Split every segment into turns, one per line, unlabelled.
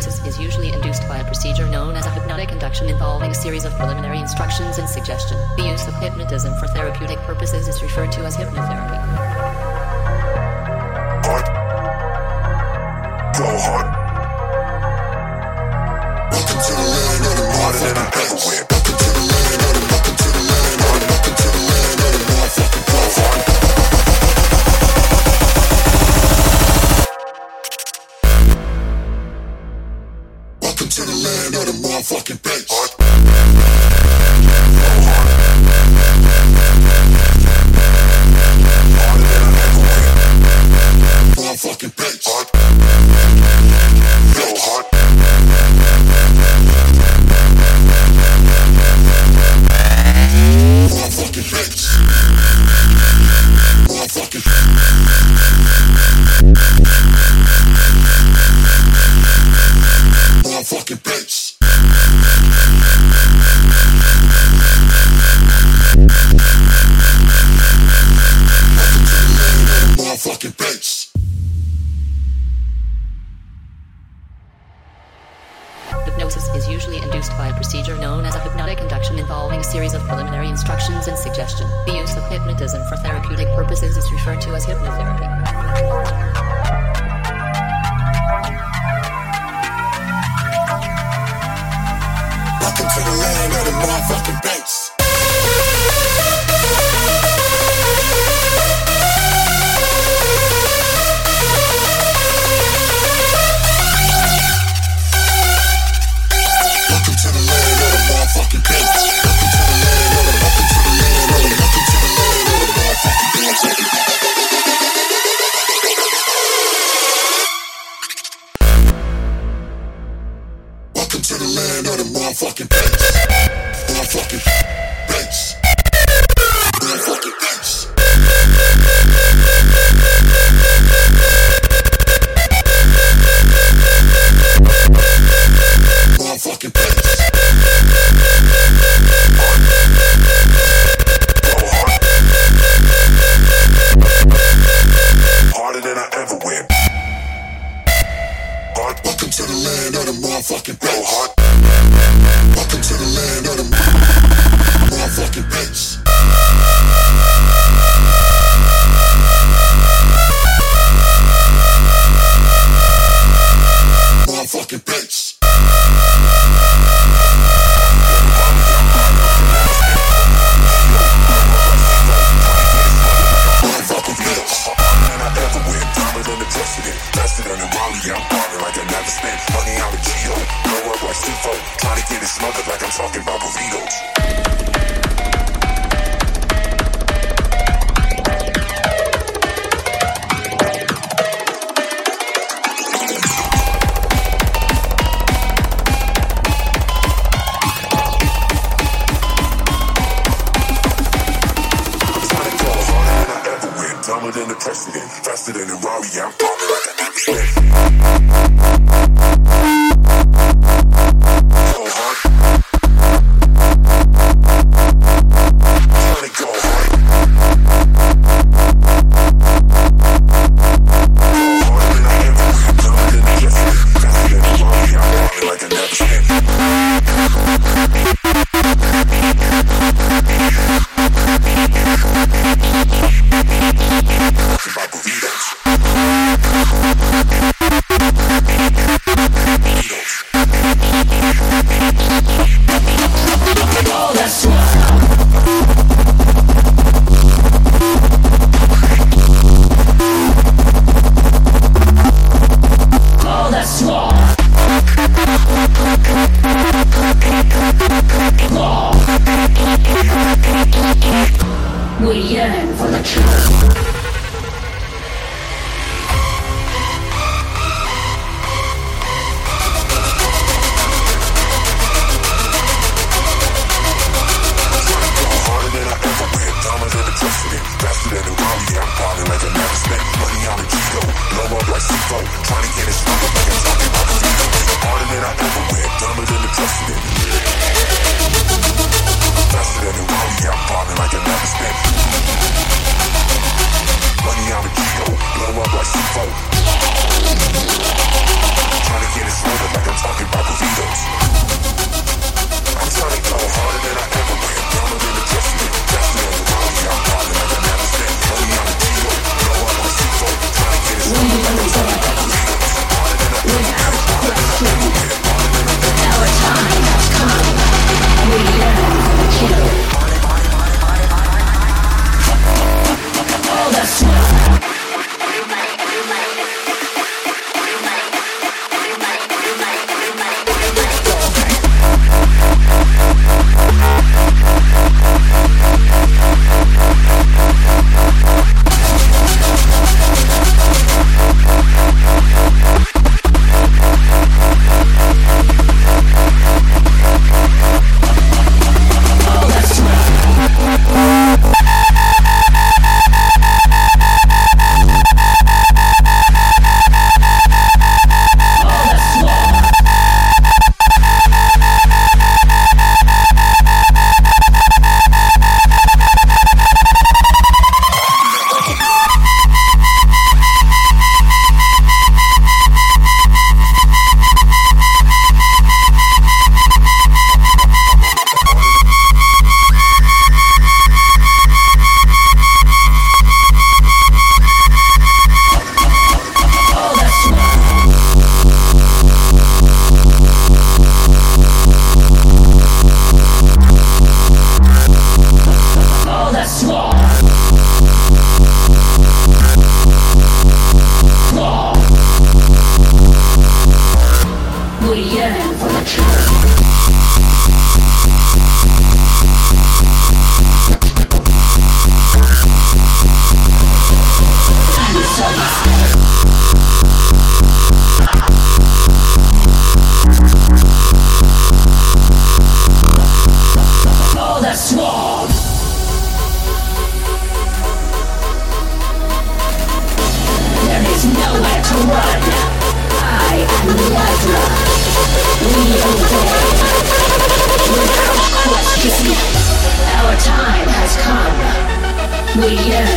hypnosis is usually induced by a procedure known as a hypnotic induction involving a series of preliminary instructions and suggestion. The use of hypnotism for therapeutic purposes is referred to as hypnotherapy.
Hot. Go hot. Welcome to the land of the
modern and the. purposes, it's referred to as hypnotherapy.
Welcome to the land of the motherfucking bass. Welcome to the land of the motherfucking bass.
Música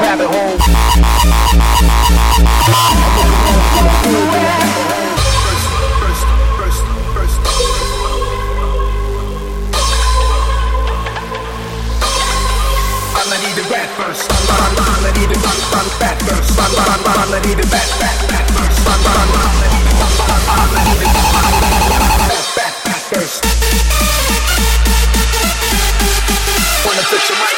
rabbit hole. bat.
Run,
run, run, run.
Run, run, run. Run, run, run, run, run, run, put your mic?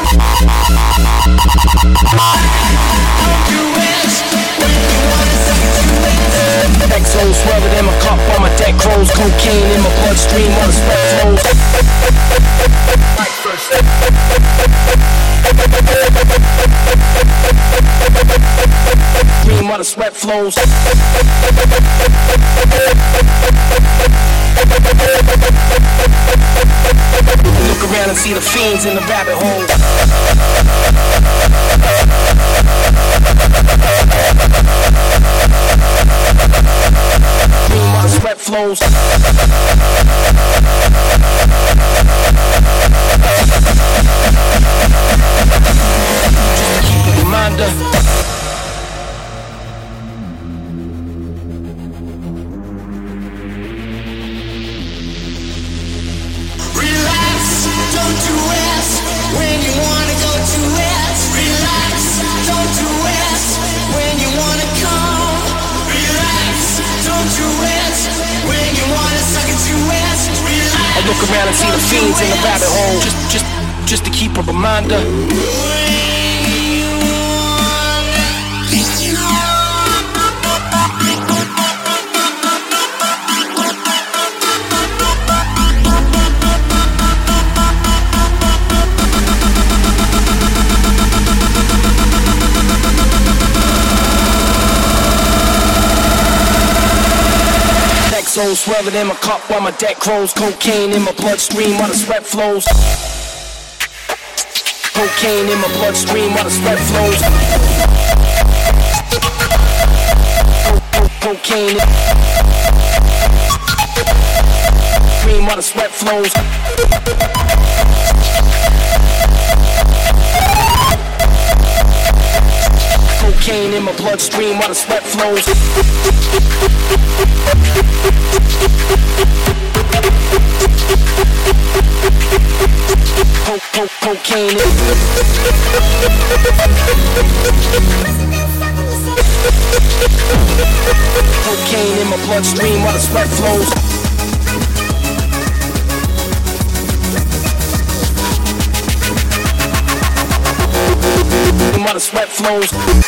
XO swerving in my my deck crows. Cocaine in my bloodstream the the sweat flows. Around and see the fiends in the rabbit hole. Flows. Keep reminder. In the rabbit hole. Just, just, just to keep a reminder. In my cup while my deck grows. Cocaine in my bloodstream while the sweat flows. Cocaine in my bloodstream while the sweat flows. cocaine in stream while the sweat flows. Cocaine in my bloodstream while the sweat flows. Co co cocaine. Cocaine in my bloodstream while the sweat flows. while the sweat flows.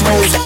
Flows.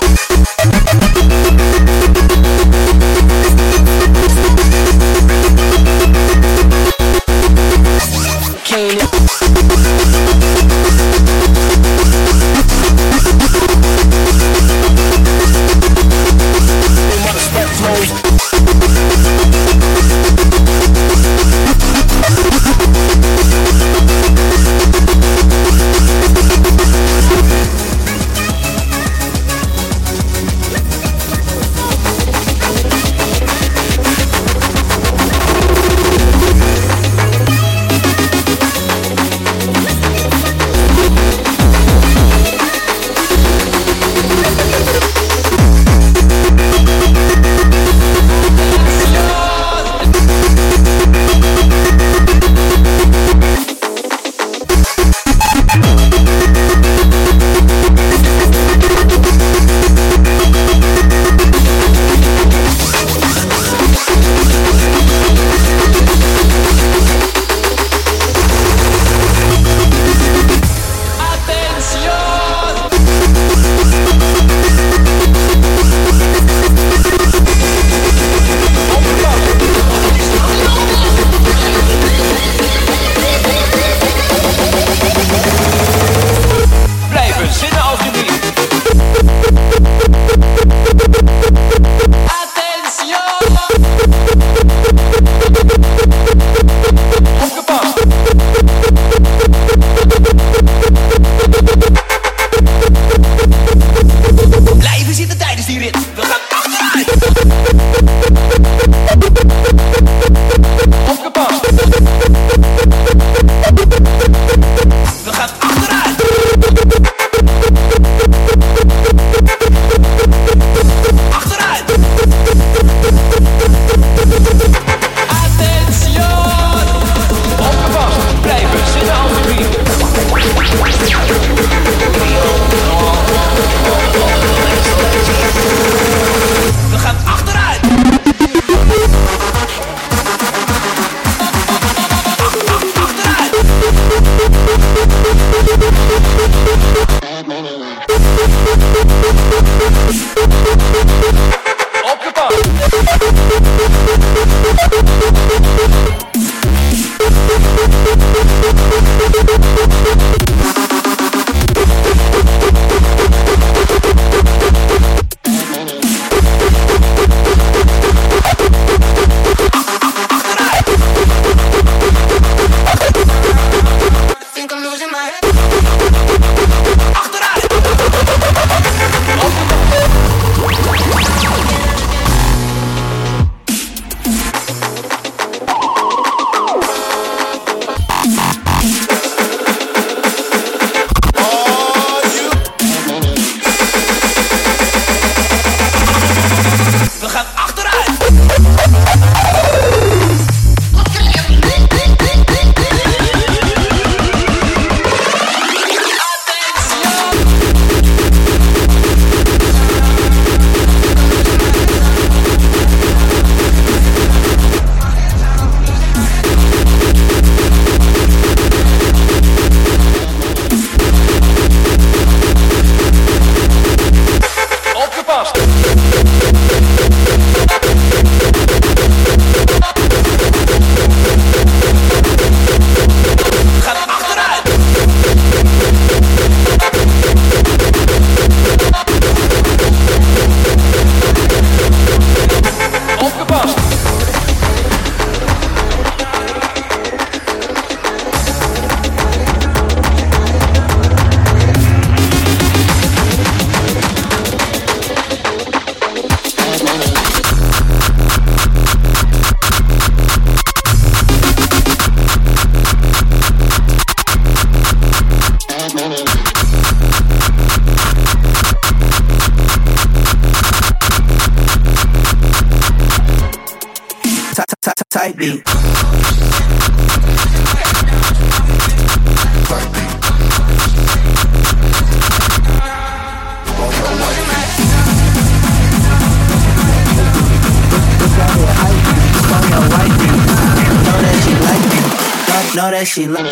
she like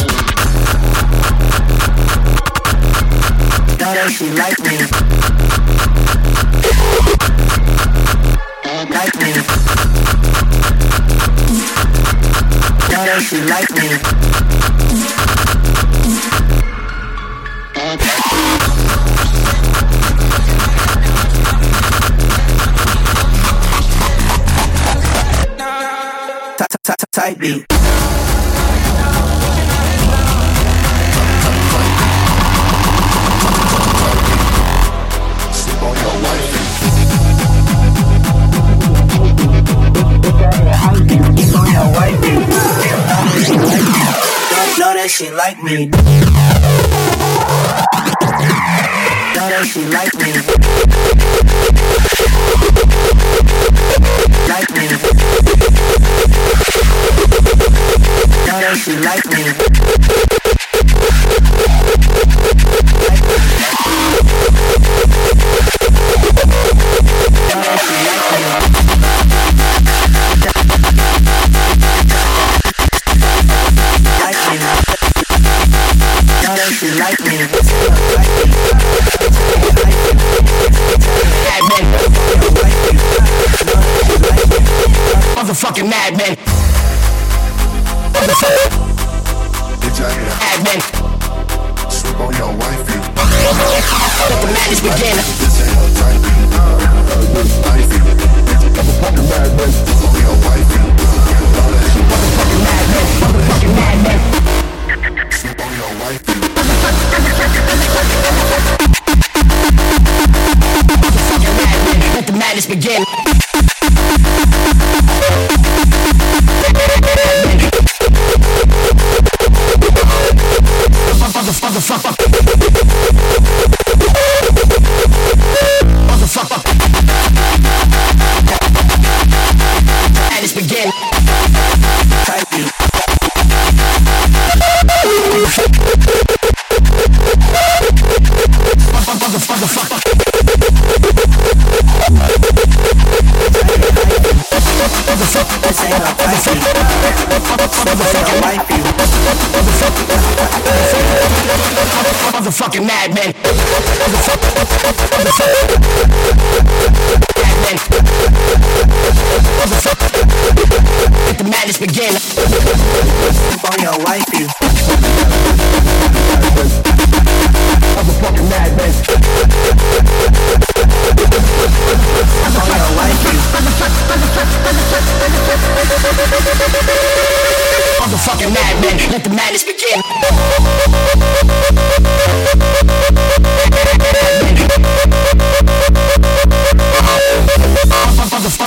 That she like me Like me That she like me Tight beat. she like me. Now that she like me. Like me. Now that she like me.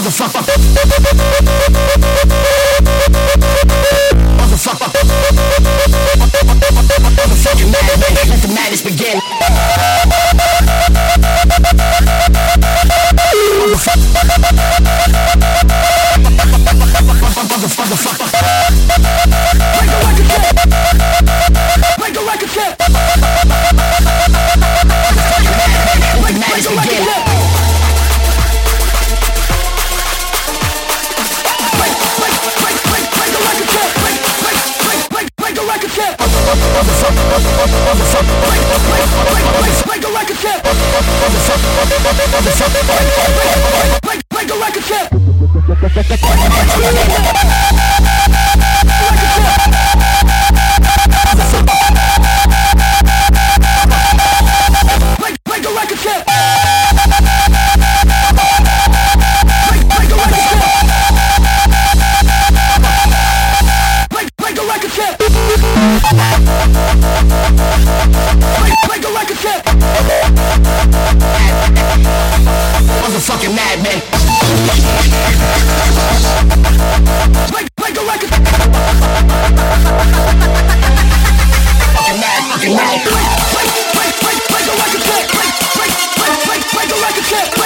motherfucker.
캡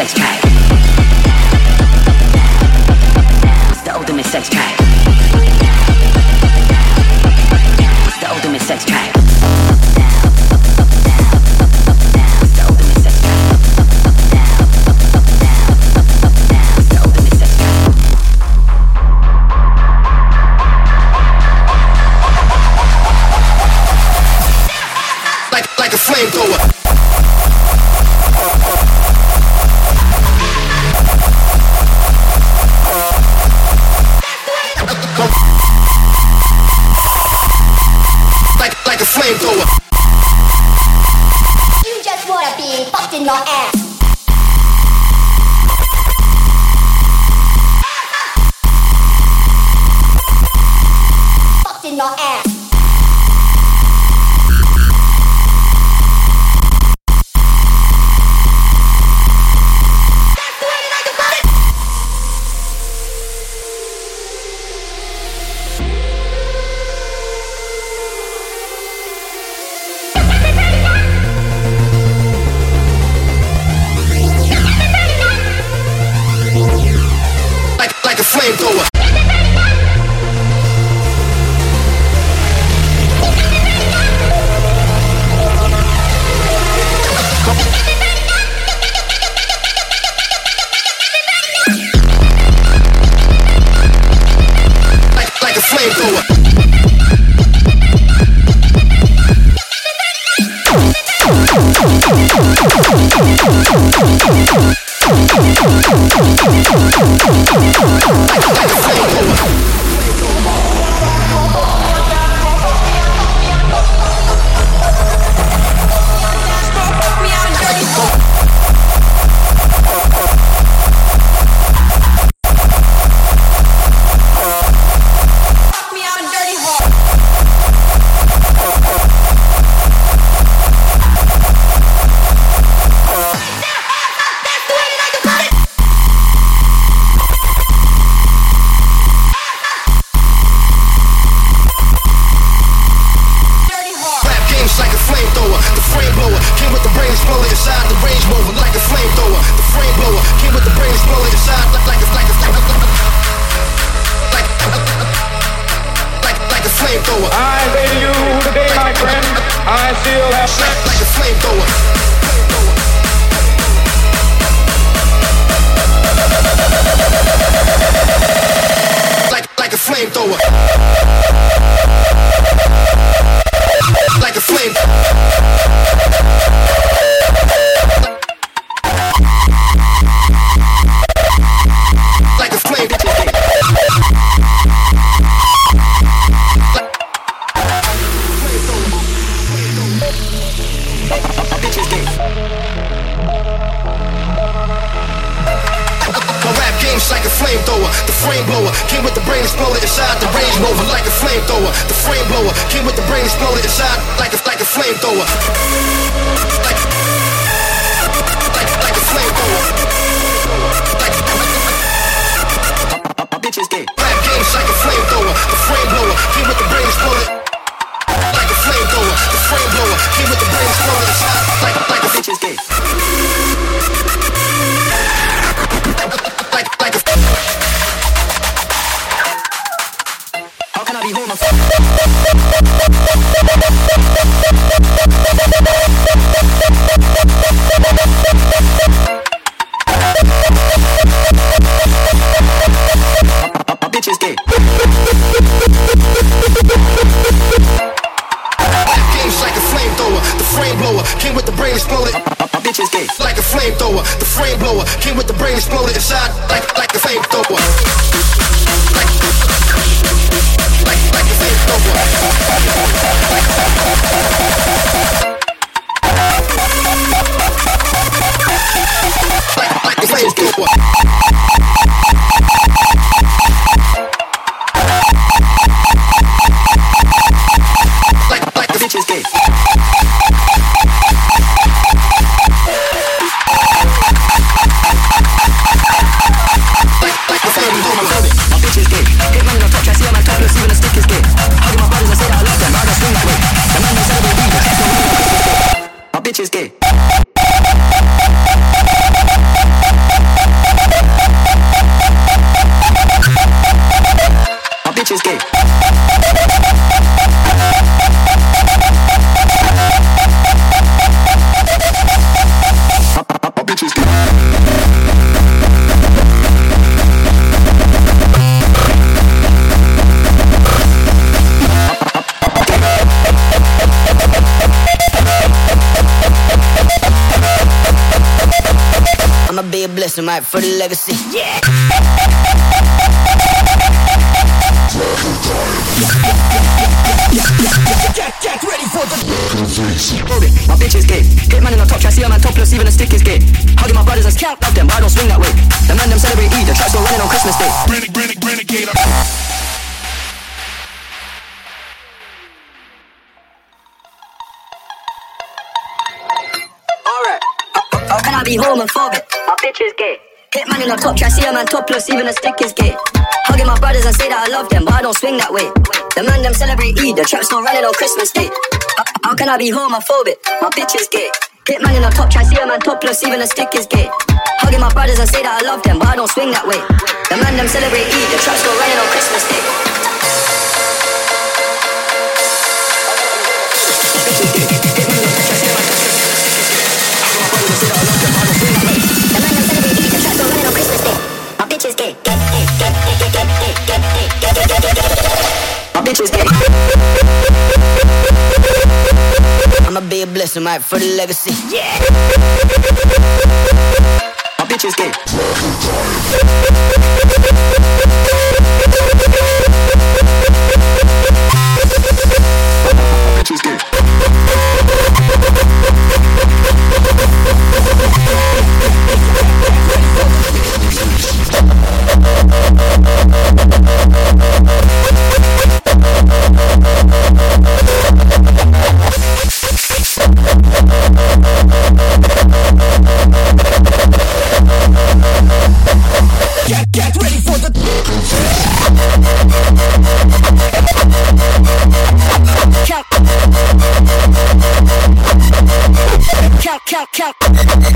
sex
drive. Willis. show. Blessing, right, for the legacy.
My bitch is gay. Hit man in the top, try see a man topless, even a stick is gay. Hugging my brothers and can't love them, but I don't swing that way. The man them celebrate Eid, the tracks go running on Christmas Day.
Renegade, renegade, renegade.
Alright.
How can I be homophobic? My bitch is gay. Hit man in the top, try see a man topless, even a stick is gay. Hugging my brothers and say that I love them, but I don't swing that way. The man them celebrate Eid, the trap still running on Christmas Day. How, can I be homophobic? My bitch is gay. Hit man in the top, try see a man topless, even a stick is gay. Hugging my brothers and say that I love them, but I don't swing that way. The man them celebrate Eid, the trap still running on Christmas Day.
bitches that
I'ma be a blessing, right, for the legacy.
Yeah. My bitches
get
tchau.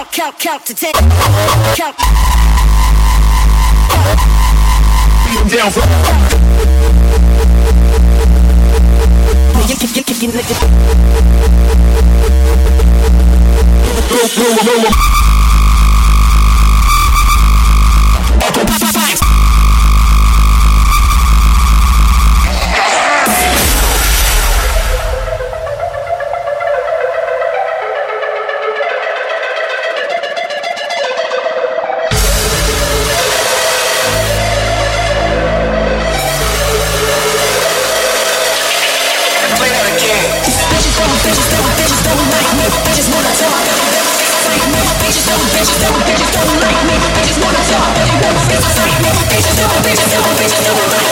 count, count, count to ten. Count. Beat down for. You, you, you, you, you, you, you, you, do it, bitches, do it, bitches, do it.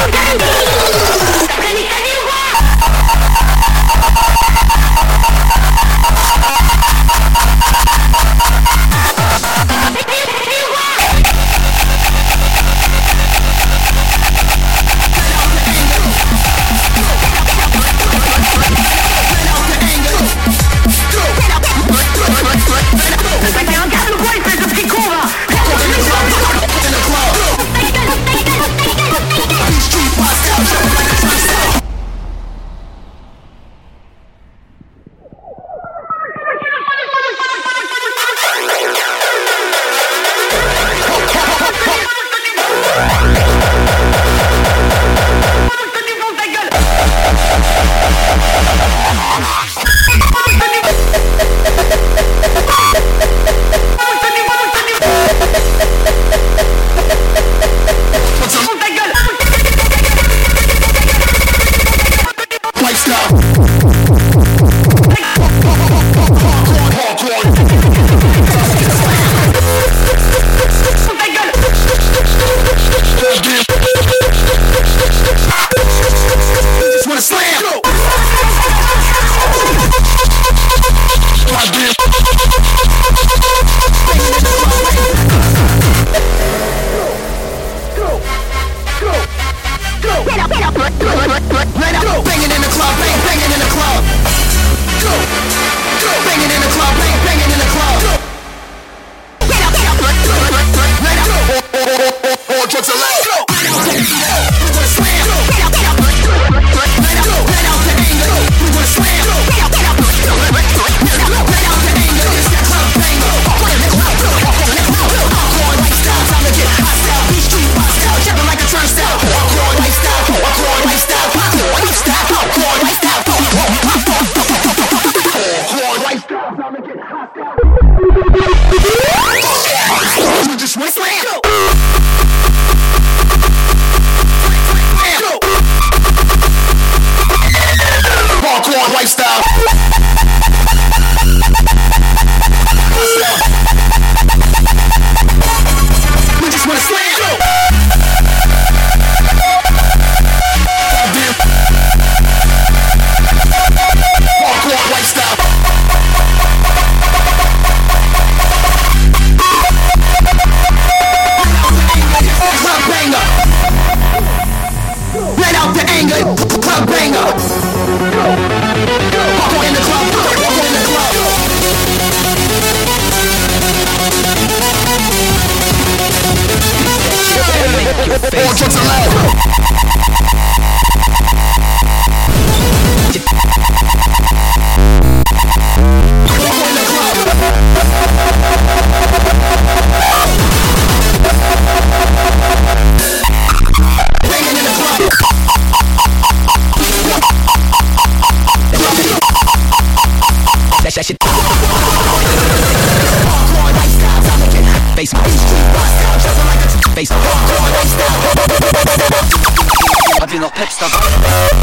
Okay, can be All drugs are lifestyle.
Habt